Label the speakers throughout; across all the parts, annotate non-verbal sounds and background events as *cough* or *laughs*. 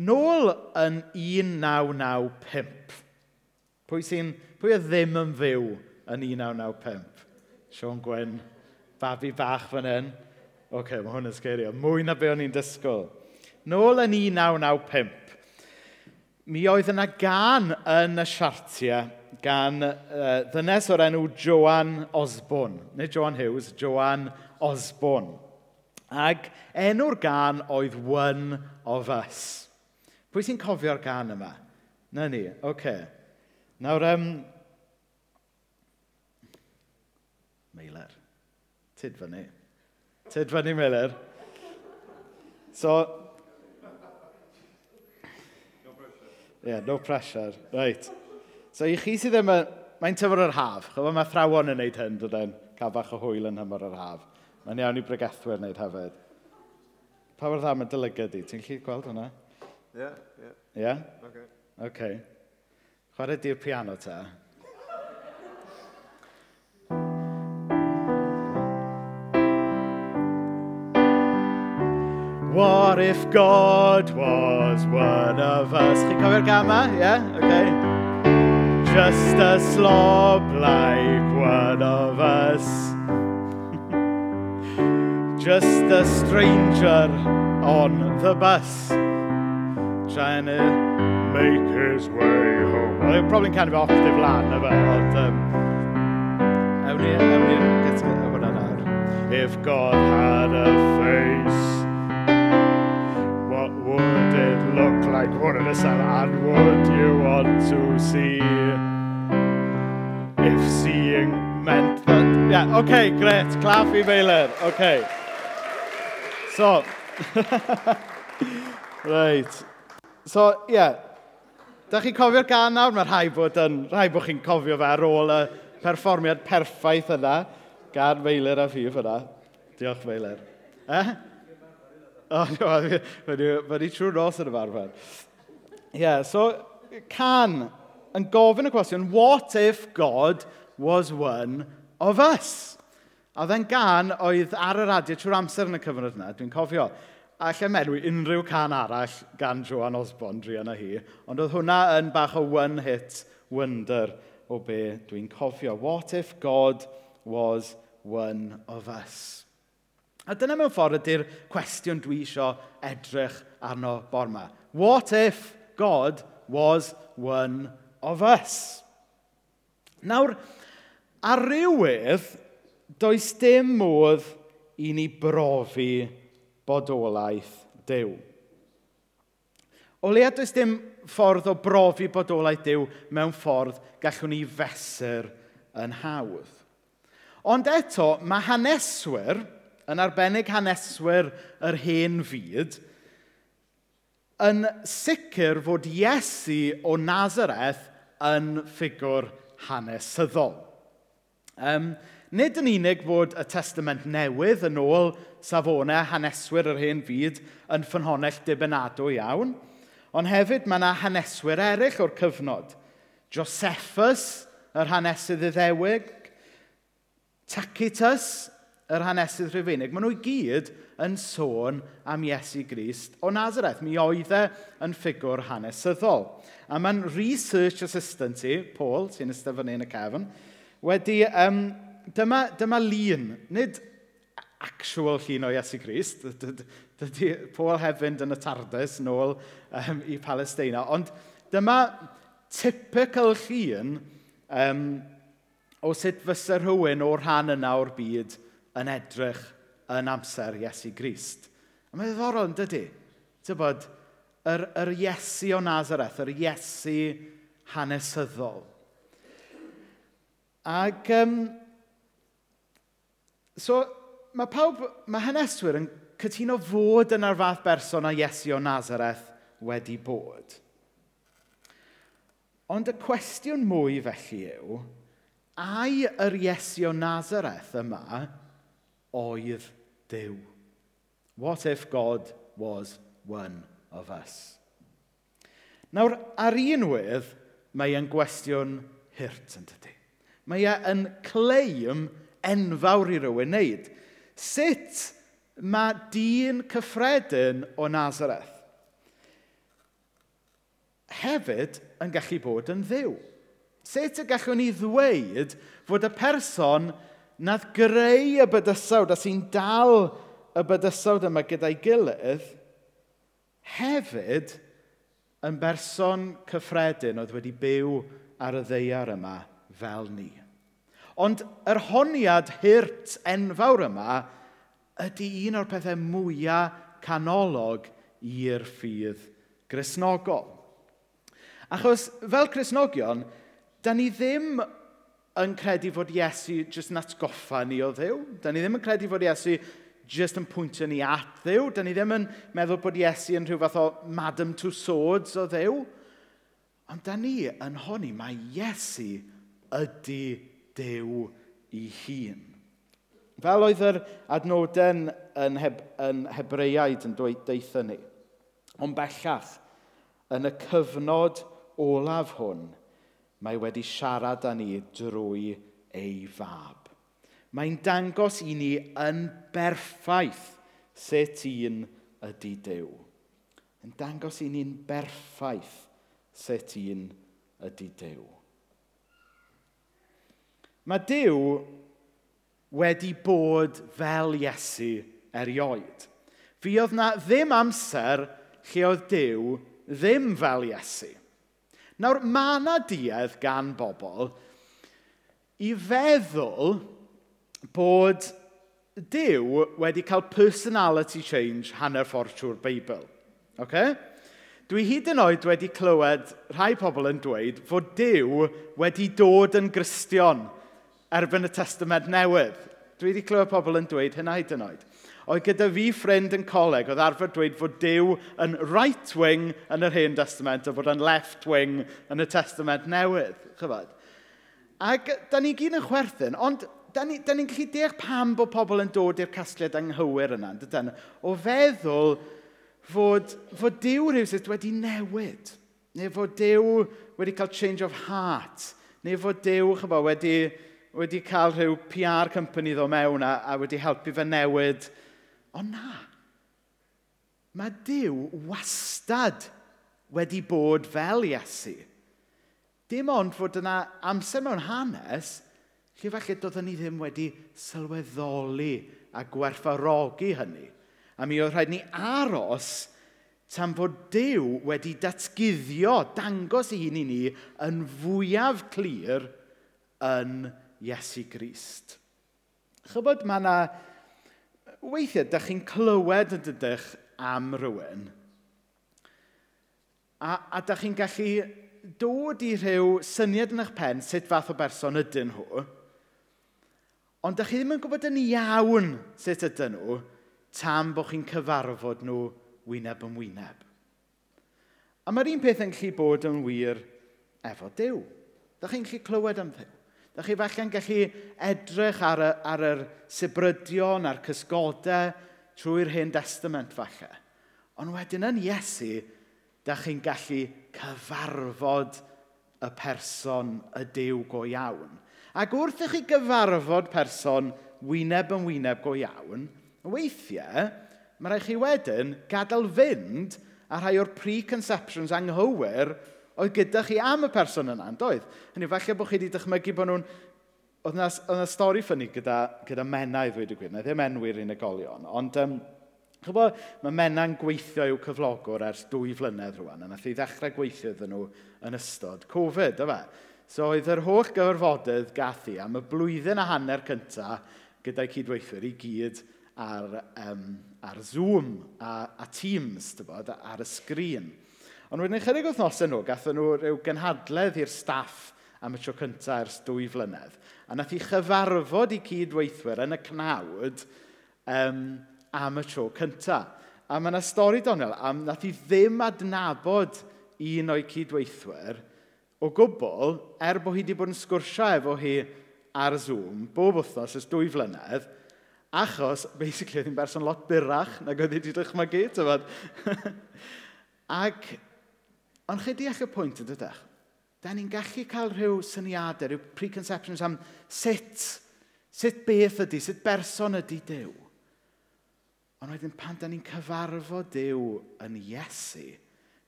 Speaker 1: Nôl yn 1995. Pwy, sy'n, pwy oedd ddim yn fyw yn 1995? Sean Gwen, babi bach fan hyn. Oce, okay, mae hwn yn sgerio. Mwy na be o'n i'n disgwyl. Nôl yn 1995. Mi oedd yna gan yn y siartiau gan uh, ddynes o'r enw Joan Osborne. Neu Joan Hughes, Joan Osborne. Ac enw'r gan oedd One of Us. Pwy sy'n cofio'r gan yma? Na ni, oce. Okay. Nawr, um, Meiler. Tyd fyny. Tyd fyny, Meiler. So... No pressure. Yeah, no pressure. Right. So i chi sydd ddim... Mae'n tymor yr haf. Chyfo mae thrawon yn neud hyn, dydyn. Cael bach o hwyl yn hymor yr haf. Mae'n iawn i bregethwyr wneud hefyd. Pa wrth am y dylygyd i? Ti'n lli gweld hwnna?
Speaker 2: Ie, yeah.
Speaker 1: Ie? Okay. Oce. Chwarae di'r piano ta. What if God was one of us? Chi'n cofio'r gama? Yeah? Okay. Just a slob like one of us. *laughs* Just a stranger on the bus. Trying to make his way home. Well, probably kind of octave efo, ond... Um, nawr. If God had a face what would it look like one of the sun? And would you want to see if seeing meant that... Yeah, okay, great. Clap i Meilir. Okay. So, *laughs* right. So, ie. Yeah. Da chi'n cofio'r gan nawr? Mae rhai bod, yn, rhai bod chi'n cofio fe ar ôl y perfformiad perffaith yna. Gan Feilir a fi yna. Diolch, Feilir. Eh? O, *laughs* mae ni trwy nos yn y farfer. Ie, yeah, so can yn gofyn y cwestiwn, what if God was one of us? A dden gan oedd ar y radio trwy'r amser yn y cyfnod yna, dwi'n cofio a llemenwi unrhyw can arall gan Joan Osborne, dri yna hi. Ond oedd hwnna yn bach o one hit wonder o be dwi'n cofio. What if God was one of us? A dyna mewn ffordd ydy'r cwestiwn dwi eisiau edrych arno borma. What if God was one of us? Nawr, ar rywydd, does dim modd i ni brofi bodolaeth Dyw. O leia does dim ffordd o brofi bodolaeth Dyw mewn ffordd gallwn ni fesur yn hawdd. Ond eto, mae haneswyr, yn arbennig haneswyr yr hen fyd, yn sicr fod Iesu o Nazareth yn ffigwr hanesyddol. Um, nid yn unig fod y testament newydd yn ôl safonau haneswyr yr hen fyd yn ffynhonell dibynadwy iawn, ond hefyd mae yna haneswyr eraill o'r cyfnod. Josephus, yr hanesydd iddewig, Tacitus, yr hanesydd rhufeinig. Maen nhw i gyd yn sôn am Iesu Grist o Nazareth. Mi oedd e yn ffigwr hanesyddol. A mae'n research assistant i, Paul, sy'n ystafynnu yn y cefn, wedi um, dyma, dyma lun, nid actual llun o Iesu Grist, dydy Paul hefyd yn y tardus nôl um, i Palestina, ond dyma typical llun um, o sut fysa rhywun o'r rhan yna o'r byd yn edrych yn amser Iesu Grist. A mae'n ddiddorol yn dydy. Ti'n bod, yr, yr Iesu o Nazareth, yr Iesu hanesyddol. Ac um, So, mae pawb, mae haneswyr yn cytuno fod yna'r fath berson a Iesu o Nazareth wedi bod. Ond y cwestiwn mwy felly yw, ai yr Iesu o Nazareth yma oedd Dyw? What if God was one of us? Nawr, ar un wedd, mae e'n gwestiwn hirt yn dydy. Mae e'n cleim enfawr i rywun wneud. Sut mae dyn cyffredin o Nazareth hefyd yn gallu bod yn ddiw? Sut y gallwn ni ddweud fod y person nad greu y bydysawd a sy'n dal y bydysawd yma gyda'i gilydd hefyd yn berson cyffredin oedd wedi byw ar y ddeiar yma fel ni. Ond yr honiad hirt enfawr yma ydy un o'r pethau mwyaf canolog i'r ffydd grisnogol. Achos fel Cresnogion, da ni ddim yn credu fod Iesu jyst yn atgoffa ni o ddew. Da ni ddim yn credu fod Iesu jyst yn pwyntio ni at ddew. Da ni ddim yn meddwl bod Iesu yn rhyw fath o Madam Tussauds o ddew. Ond da ni yn honni mae Iesu ydy Dew i hun. Fel oedd yr adnodau yn, heb, yn hebreiaid yn dweud deitha ni. Ond bellach, yn y cyfnod olaf hwn, mae wedi siarad â ni drwy ei fab. Mae'n dangos i ni yn berffaith sut un ydy Dyw. Yn dangos i ni'n berffaith sut un ydy Dyw. Mae Dyw wedi bod fel Iesu erioed. Fi oedd na ddim amser lle oedd Dyw ddim fel Iesu. Nawr, mae yna duedd gan bobl i feddwl bod Dyw wedi cael personality change hanner ffordd trwy'r Beibl. Okay? Dwi hyd yn oed wedi clywed rhai pobl yn dweud fod Dyw wedi dod yn gristion – erbyn y testament newydd. Dwi wedi clywed pobl yn dweud hynna hyd yn oed. Oedd gyda fi ffrind yn coleg oedd arfer dweud fod Dyw yn right wing yn yr hen testament a fod yn left wing yn y testament newydd. Chyfod? Ac da ni gyd yn chwerthin, ond da ni'n ni, ni gallu deall pam bod pobl yn dod i'r casgliad anghywir yna, dydyn, o feddwl fod, fod Dyw rhywsyd wedi newid, neu fod Dyw wedi cael change of heart, neu fod Dyw chyfo, wedi wedi cael rhyw PR company ddo mewn a, a wedi helpu fe newid. Ond na, mae Dyw wastad wedi bod fel Iesu. Dim ond fod yna amser mewn hanes, lle falle doedden ni ddim wedi sylweddoli a gwerthfarogi hynny. A mi oedd rhaid ni aros tan fod Dyw wedi datgyddio, dangos i hun i ni yn fwyaf clir yn Iesu Grist. Chybod, mae yna weithiau, da chi'n clywed yn dydych am rhywun, a, a da chi'n gallu dod i rhyw syniad yn eich pen sut fath o berson ydyn nhw, ond da chi ddim yn gwybod yn iawn sut ydyn nhw tam bod chi'n cyfarfod nhw wyneb yn wyneb. A mae'r un peth yn gallu bod yn wir efo Dyw. Da chi'n gallu clywed am Dduw. Da chi falle'n gallu edrych ar, y, ar yr sybrydion a'r cysgodau trwy'r Hen Testament falle. Ond wedyn yn Iesu, da chi'n gallu cyfarfod y person, y dew go iawn. Ac wrth i chi gyfarfod person wyneb yn wyneb go iawn, weithiau, mae rhaid chi wedyn gadael fynd a rhai o'r preconceptions anghywir oedd gyda chi am y person yna, yn doedd? Hynny, falle bod chi wedi dychmygu bod nhw'n... Oedd yna, oedd yna stori ffynnu gyda, gyda menau, ddweud y gwir, na ddim e enwyr unigolion, ond... Um, Chybod, mae mena'n gweithio i'w cyflogwr ers dwy flynedd rwan, a nath i ddechrau gweithio iddyn nhw yn ystod Covid, yma. So oedd yr holl gyfarfodydd gath i am y blwyddyn a hanner cyntaf gyda'i cydweithwyr i gyd ar, um, ar Zoom a, a Teams, bod, ar y sgrin. Ond wedyn chydig wythnosau nhw, gathen nhw rhyw gynhadledd i'r staff am y tro cyntaf ers dwy flynedd. A nath i chyfarfod i cydweithwyr yn y cnawd um, am y tro cyntaf. A mae yna stori doniol am nath i ddim adnabod un o'i cydweithwyr o gwbl, er bod hi wedi bod yn sgwrsio efo hi ar Zoom bob wythnos ers dwy flynedd, achos, basically, oedd hi'n berson lot byrach nag oedd hi wedi dychmygu, tyfod. *laughs* Ac Ond chi deall y pwynt yn dydych? Da ni'n gallu cael rhyw syniadau, rhyw preconceptions am sut, sut beth ydy, sut berson ydy Dyw. Ond wedyn pan da ni'n cyfarfod Dyw yn Iesu,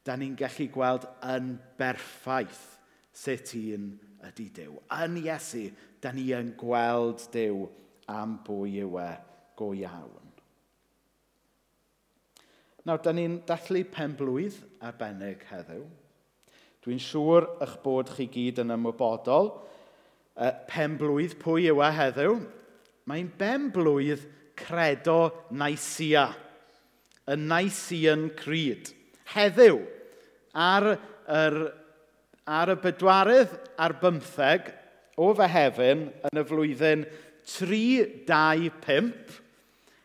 Speaker 1: da ni'n gallu gweld yn berffaith sut un ydy Dyw. Yn Iesu, da ni yn gweld Dyw am bwy yw e go iawn. Nawr, da ni'n dathlu penblwydd arbennig heddiw. Dwi'n siŵr eich bod chi gyd yn ymwybodol. E, penblwydd, pwy yw e heddiw? Mae'n benblwydd credo Naisia. Y Naisian Creed. Heddiw, ar, yr, ar y bedwarydd ar bymtheg o fe hefyn yn y flwyddyn 325,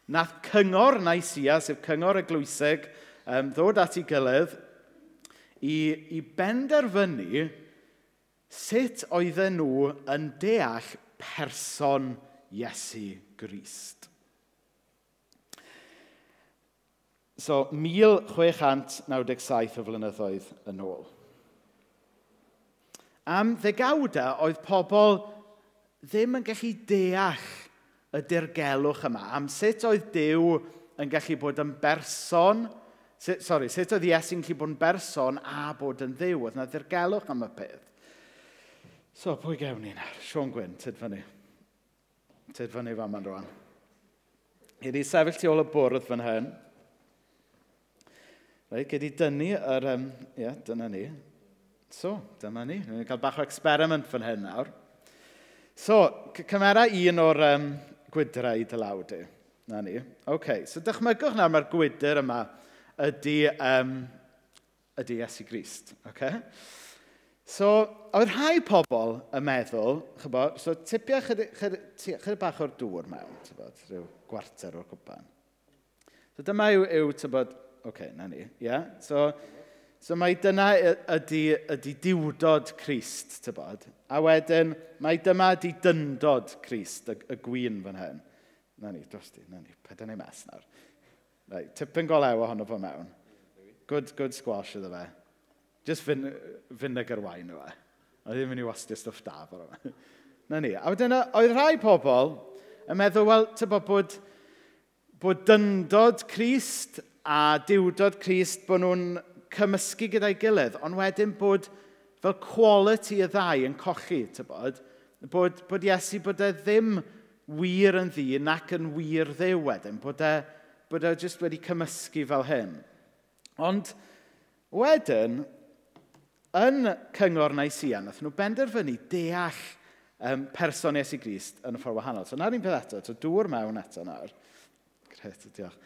Speaker 1: nath cyngor Naisia, sef cyngor y glwyseg, um, ddod at ei gilydd i, i benderfynu sut oedden nhw yn deall person Iesu Grist. So, 1697 o flynyddoedd yn ôl. Am ddegawda oedd pobl ddim yn gallu deall y dirgelwch yma, am sut oedd Dyw yn gallu bod yn berson, sut, sorry, sut oedd Iesu'n gallu bod yn berson a bod yn ddiw. Oedd yna dirgelwch am y peth. So, pwy gewn ni nawr? Sion Gwyn, tyd fyny. Tyd fyny fa ma'n rwan. Gyd i sefyll tu ôl y bwrdd fan hyn. Reit, gyd i dynnu yr... Um, ie, yeah, dyna ni. So, dyma ni. Ni'n cael bach o experiment fan hyn nawr. So, cymera un o'r um, gwydrau dylawd di. Na ni. OK, so dychmygwch na mae'r gwydr yma ydy, um, ydy Iesu Grist. Okay? So, oedd rhai pobl yn meddwl, chybod, so tipio chydig chyd, bach o'r dŵr mewn, chybod, rhyw gwarter o'r cwpan. So dyma yw, yw tybod, oce, okay, na ni, ie. Yeah? So, So mae dyna ydy, ydy diwdod Christ, tybod. A wedyn, mae dyma ydy dyndod Christ, y, y gwyn fan hyn. Na ni, dros di, na ni, peda ni mes nawr. Rai, tipyn golew ohono fo mewn. Good, good squash iddo fe. Just fin, vinegar wine yma. A e. ddim yn ei wastio stwff da fo yma. na ni. A wedyn, oedd rhai pobl yn meddwl, wel, tybod bod, bod dyndod Christ a diwdod Christ bod nhw'n cymysgu gyda'i gilydd, ond wedyn bod fel quality y ddau yn cochi, tybod, bod, bod Iesu bod e ddim wir yn ddyn ac yn wir ddew wedyn, bod e, bod e jyst wedi cymysgu fel hyn. Ond wedyn, yn cyngor Nicaea, nath nhw benderfynu deall um, person Iesu Grist yn y ffordd wahanol. So, na'r un peth eto, so dŵr mewn eto nawr. Gret, diolch.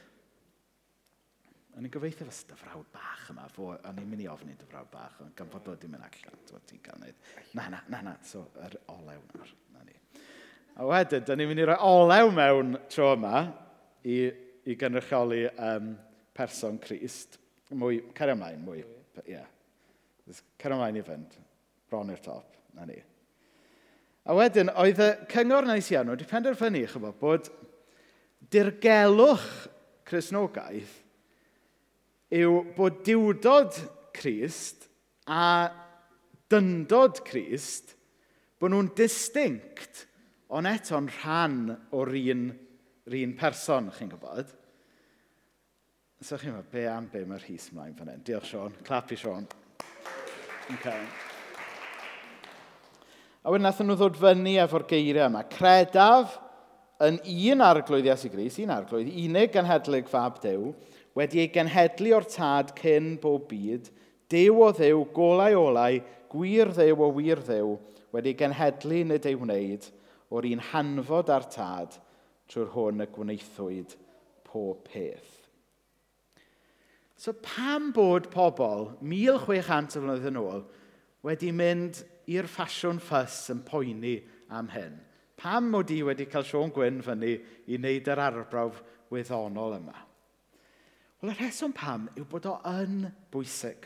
Speaker 1: O'n i'n gobeithio fes dyfrawd bach yma, fo, o'n i'n mynd i ofni dyfrawd bach, ond gan bod wedi mynd allan, dwi'n ti'n cael neud. Na, na, na, na, so, yr olew nawr, na ni. A wedyn, da ni'n mynd i roi olew mewn tro yma i, i gynrychioli um, person Christ. Mwy, cario ymlaen, mwy, ie. Yeah. Cario ymlaen i fynd, bron i'r top, na ni. A wedyn, oedd y cyngor neis iawn wedi penderfynu, chyfo, bod dirgelwch Cresnogaeth yw bod diwdod Christ a dyndod Christ bod nhw'n distinct, ond eto'n rhan o'r un, un person, chi'n gwybod? So chi'n meddwl, be am be mae'r hys mlaen fan hyn? Diolch, Sean. Clap i Sean. Okay. A wedyn nath nhw ddod fyny efo'r geiriau yma. Credaf yn un arglwydd Iesu Gris, un arglwydd, unig gan hedlyg fab Dew, wedi ei genhedlu o'r tad cyn bob byd, Dew o ddew, golau olau, gwir ddew o wir ddew, wedi genhedlu nid ei wneud o'r un hanfod ar tad trwy'r hwn y gwneithwyd pob peth. So pam bod pobl 1600 o flynedd yn ôl wedi mynd i'r ffasiwn ffys yn poeni am hyn? Pam mod i wedi cael Sion Gwyn fyny i wneud yr arbrawf wyddonol yma? Wel, y rheswm pam yw bod o yn bwysig.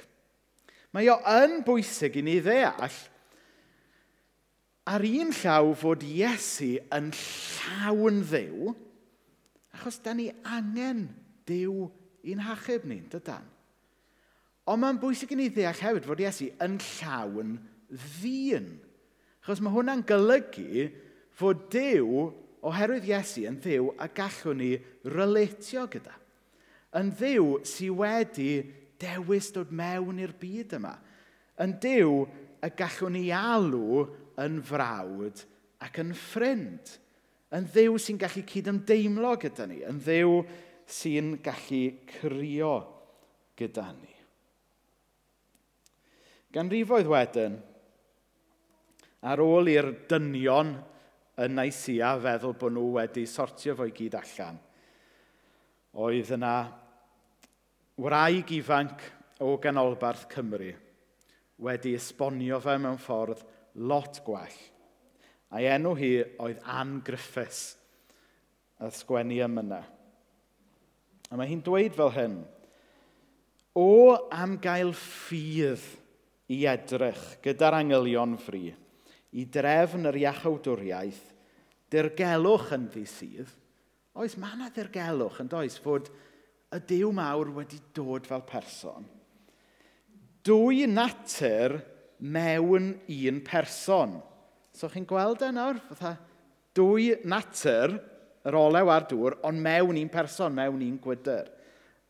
Speaker 1: Mae o yn bwysig i ni ddeall ar un llaw fod Iesu yn llawn ddew, achos da ni angen dew i'n hachub ni, dydan. Ond mae'n bwysig i ni ddeall hefyd fod Iesu yn llawn ddyn. Achos mae hwnna'n golygu fod Dyw, oherwydd Iesu, yn ddew a gallwn ni relatio gyda. Yn ddiw sydd wedi dewis dod mewn i'r byd yma. Yn diw y gallwn ni alw yn frawd ac yn ffrind. Yn ddiw sy'n gallu cydymdeimlo gyda ni. Yn ddiw sy'n gallu crio gyda ni. Gan rifoedd wedyn, ar ôl i'r dynion yn Naisia feddwl bod nhw wedi sortio fo'i gyd allan, oedd yna wraig ifanc o ganolbarth Cymru wedi esbonio fe mewn ffordd lot gwell. A'i enw hi oedd Anne Griffiths, a sgwennu ymyna. A mae hi'n dweud fel hyn, O am gael ffydd i edrych gyda'r angylion fri, i drefn yr iachawdwriaeth, dirgelwch yn ddi sydd, Oes, mae yna ddirgelwch yn does fod y Dyw mawr wedi dod fel person. Dwy natur mewn un person. So chi'n gweld e nawr? Fytha, dwy natur, yr olew a'r dŵr, ond mewn un person, mewn un gwydr.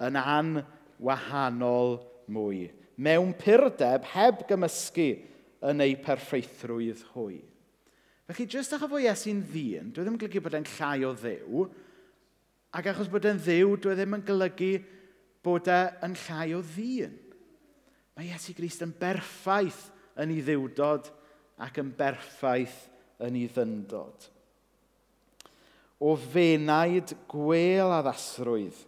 Speaker 1: Yn an wahanol mwy. Mewn purdeb heb gymysgu yn ei perfeithrwydd hwy. Felly, jyst achos fo Iesu'n ddyn, dwi ddim yn golygu bod e'n llai o ddew, Ac achos bod e'n ddiw, dwi e ddim yn golygu bod e'n llai o ddyn. Mae Iesu Grist yn berffaith yn ei ddiwdod ac yn berffaith yn ei ddyndod. O fenaid gwel a ddasrwydd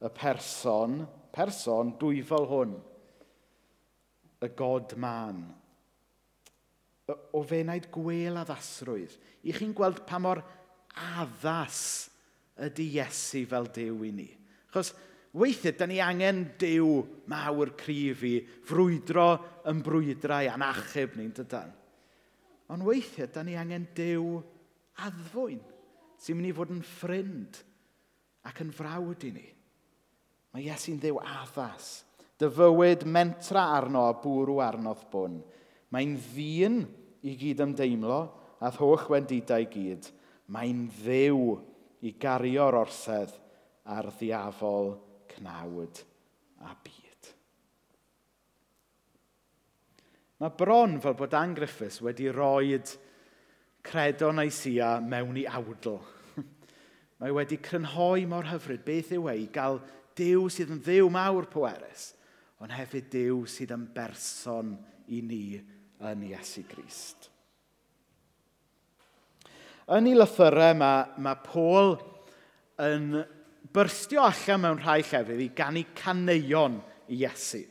Speaker 1: y person, person dwyfol hwn, y god man. O fenaid gwel a ddasrwydd. I chi'n gweld pa mor addas ydy Iesu fel Dyw i ni. Chos weithiau, da ni angen Dyw mawr cryf i frwydro yn brwydrau a'n achub ni'n dydan. Ond weithiau, da ni angen Dyw addfwyn sy'n mynd i fod yn ffrind ac yn frawd i ni. Mae Iesu'n ddew addas. Dy fywyd mentra arno a bwrw arnodd bwn. Mae'n ddyn i gyd ymdeimlo a holl wendidau i gyd. Mae'n ddew i gario'r orsedd ar ddiafol cnawd a byd. Mae bron fel bod Dan Griffiths wedi rhoi credo Naisia mewn i awdl. *laughs* Mae wedi crynhoi mor hyfryd beth yw ei gael Dyw sydd yn ddew mawr pwerus, ond hefyd Dyw sydd yn berson i ni yn Iesu Grist yn ei lythyrau mae, mae Paul yn byrstio allan mewn rhai llefydd i gannu caneuon i Iesu.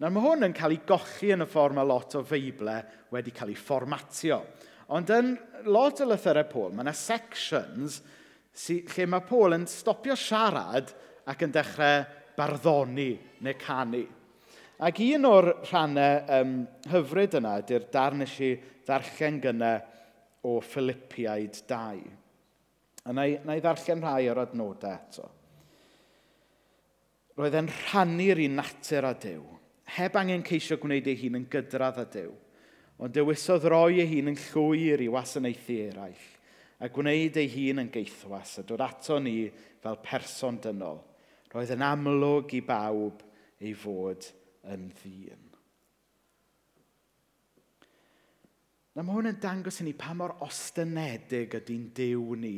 Speaker 1: Nawr mae hwn yn cael ei gochi yn y ffordd mae lot o feiblau wedi cael ei fformatio. Ond yn lot o lythyrau Paul, mae yna sections sy, lle mae Paul yn stopio siarad ac yn dechrau barddoni neu canu. Ac un o'r rhannau um, hyfryd yna ydy'r darn nes i ddarllen gynnau o Philippiaid 2. A na i, na i ddarllen rhai o'r adnodau eto. Roedd e'n rhannu'r un natur a Dyw, heb angen ceisio gwneud ei hun yn gydradd a Dyw, ond dewisodd roi ei hun yn llwyr i wasanaethu eraill, a gwneud ei hun yn geithwas a dod ato ni fel person dynol. Roedd yn amlwg i bawb ei fod yn ddyn. Na mae hwn yn dangos i ni pa mor ostynedig ydy'n dew ni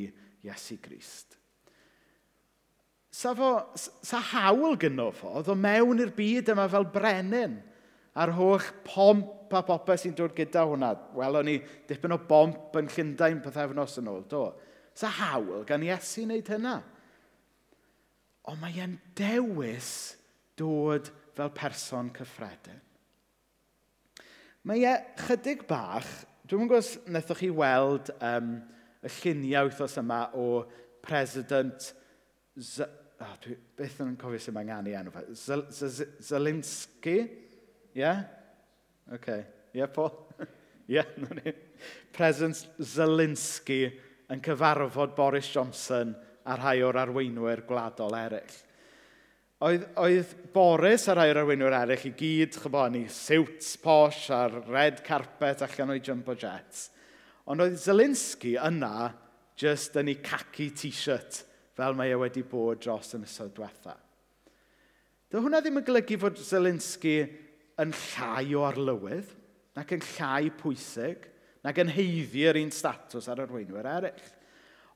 Speaker 1: Iesu Grist. Sa, fo, sa hawl gyno fo, ddo mewn i'r byd yma fel brenin, a'r holl pomp a popeth sy'n dod gyda hwnna. Wel, o'n i dipyn o bomp yn Llundain pethefnos yn ôl, do. Sa hawl gan Iesu wneud hynna. Ond mae e'n dewis dod fel person cyffredin mae e chydig bach, dwi'n gwybod os wnaethoch chi weld um, y lluniau wythnos yma o President Z oh, dwi beth yn cofio sy'n mae'n anu enw fe. Zelensky? Ie? Yeah? OK. Ie, yeah, Paul? *laughs* Ie, yeah, ni. President Zelensky yn cyfarfod Boris Johnson a rhai o'r arweinwyr gwladol eraill. Oedd, oedd Boris a rhai o'r arweinwyr eraill i gyd, chybo, ni siwts posh a'r red carpet allan o'i jumbo jets. Ond oedd Zelinski yna just yn ei khaki t-shirt fel mae e wedi bod dros yn ysod diwetha. Dy hwnna ddim yn golygu fod Zelinski yn llai o arlywydd, nac yn llai pwysig, nac yn heiddio'r un statws ar arweinwyr eraill.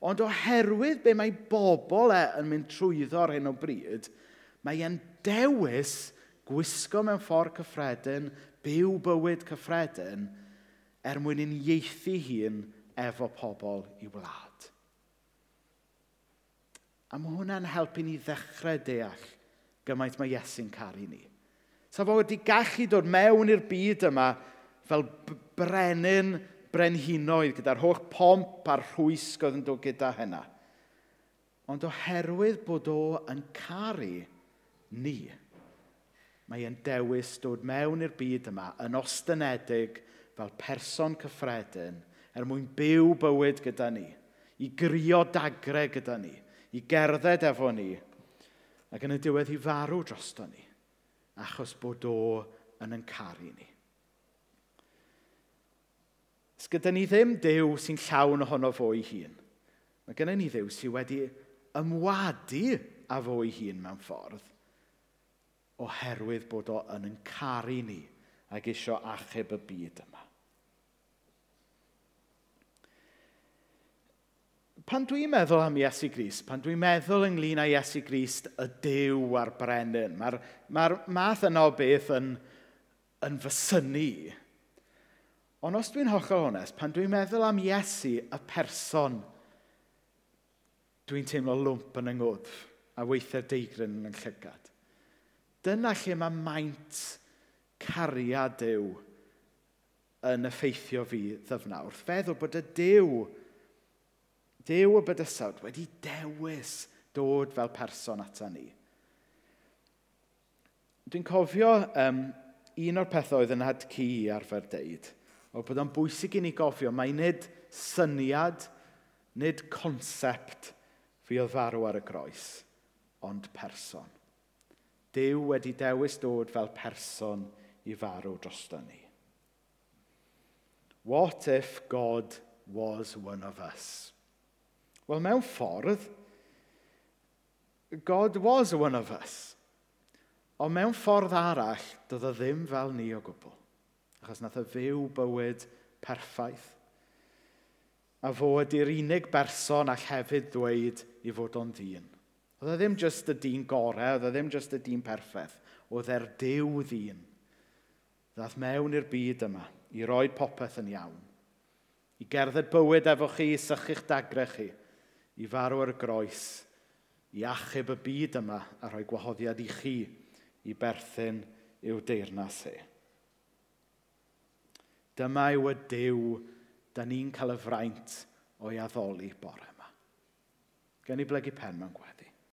Speaker 1: Ond oherwydd be mae bobl e yn mynd trwyddo ar hyn o bryd, mae e'n dewis gwisgo mewn ffordd cyffredin, byw bywyd cyffredin, er mwyn i'n ieithu hun efo pobl i wlad. A mae hwnna'n helpu ni ddechrau deall gymaint mae Iesu'n caru ni. Sa fo wedi gallu dod mewn i'r byd yma fel brenin brenhinoedd gyda'r holl pomp a'r rhwysg oedd yn dod gyda hynna. Ond oherwydd bod o yn caru ni. Mae e'n dewis dod mewn i'r byd yma yn ostynedig fel person cyffredin er mwyn byw bywyd gyda ni, i grio dagre gyda ni, i gerdded efo ni, ac yn y diwedd i farw drosto ni, achos bod o yn yn caru ni. Os gyda ni ddim dew sy'n llawn ohono fo ei hun, mae gennym ni ddew sydd wedi ymwadu a fo ei hun mewn ffordd oherwydd bod o yn yn caru ni ac eisiau achub y byd yma. Pan dwi'n meddwl am Iesu Grist, pan dwi'n meddwl ynglyn â Iesu Grist, y dew a'r brenin, mae'r ma math yna o beth yn, yn fysynu. Ond os dwi'n hollol honest, pan dwi'n meddwl am Iesu, y person, dwi'n teimlo lwmp yn yng a weithiau deigryn yn llygad. Dyna lle mae maint cariad Dyw yn effeithio fi ddyfna. Wrth feddwl bod y dew, dew y bydysawd wedi dewis dod fel person ata ni. Dwi'n cofio um, un o'r pethau oedd yn had cu arfer deud, o bod o'n bwysig i ni gofio, mae nid syniad, nid concept fi oedd farw ar y groes, ond person. Dyw wedi dewis dod fel person i farw drosto ni. What if God was one of us? Wel, mewn ffordd, God was one of us. Ond mewn ffordd arall, doedd o ddim fel ni o gwbl. Achos nath o fyw bywyd perffaith. A fo ydy'r unig berson all hefyd ddweud i fod o'n ddyn. Oedd e ddim jyst y dyn gorau, oedd e ddim jyst y dyn perffaith. Oedd e'r dew ddyn. Ddath mewn i'r byd yma i roi popeth yn iawn. I gerdded bywyd efo chi i sychu'ch dagre chi. I farw ar y groes. I achub y byd yma a rhoi gwahoddiad i chi i berthyn i'w deyrnas hi. Dyma yw y dew da ni'n cael y fraint o'i addoli bore yma. Gen i blygu pen mewn gweddi.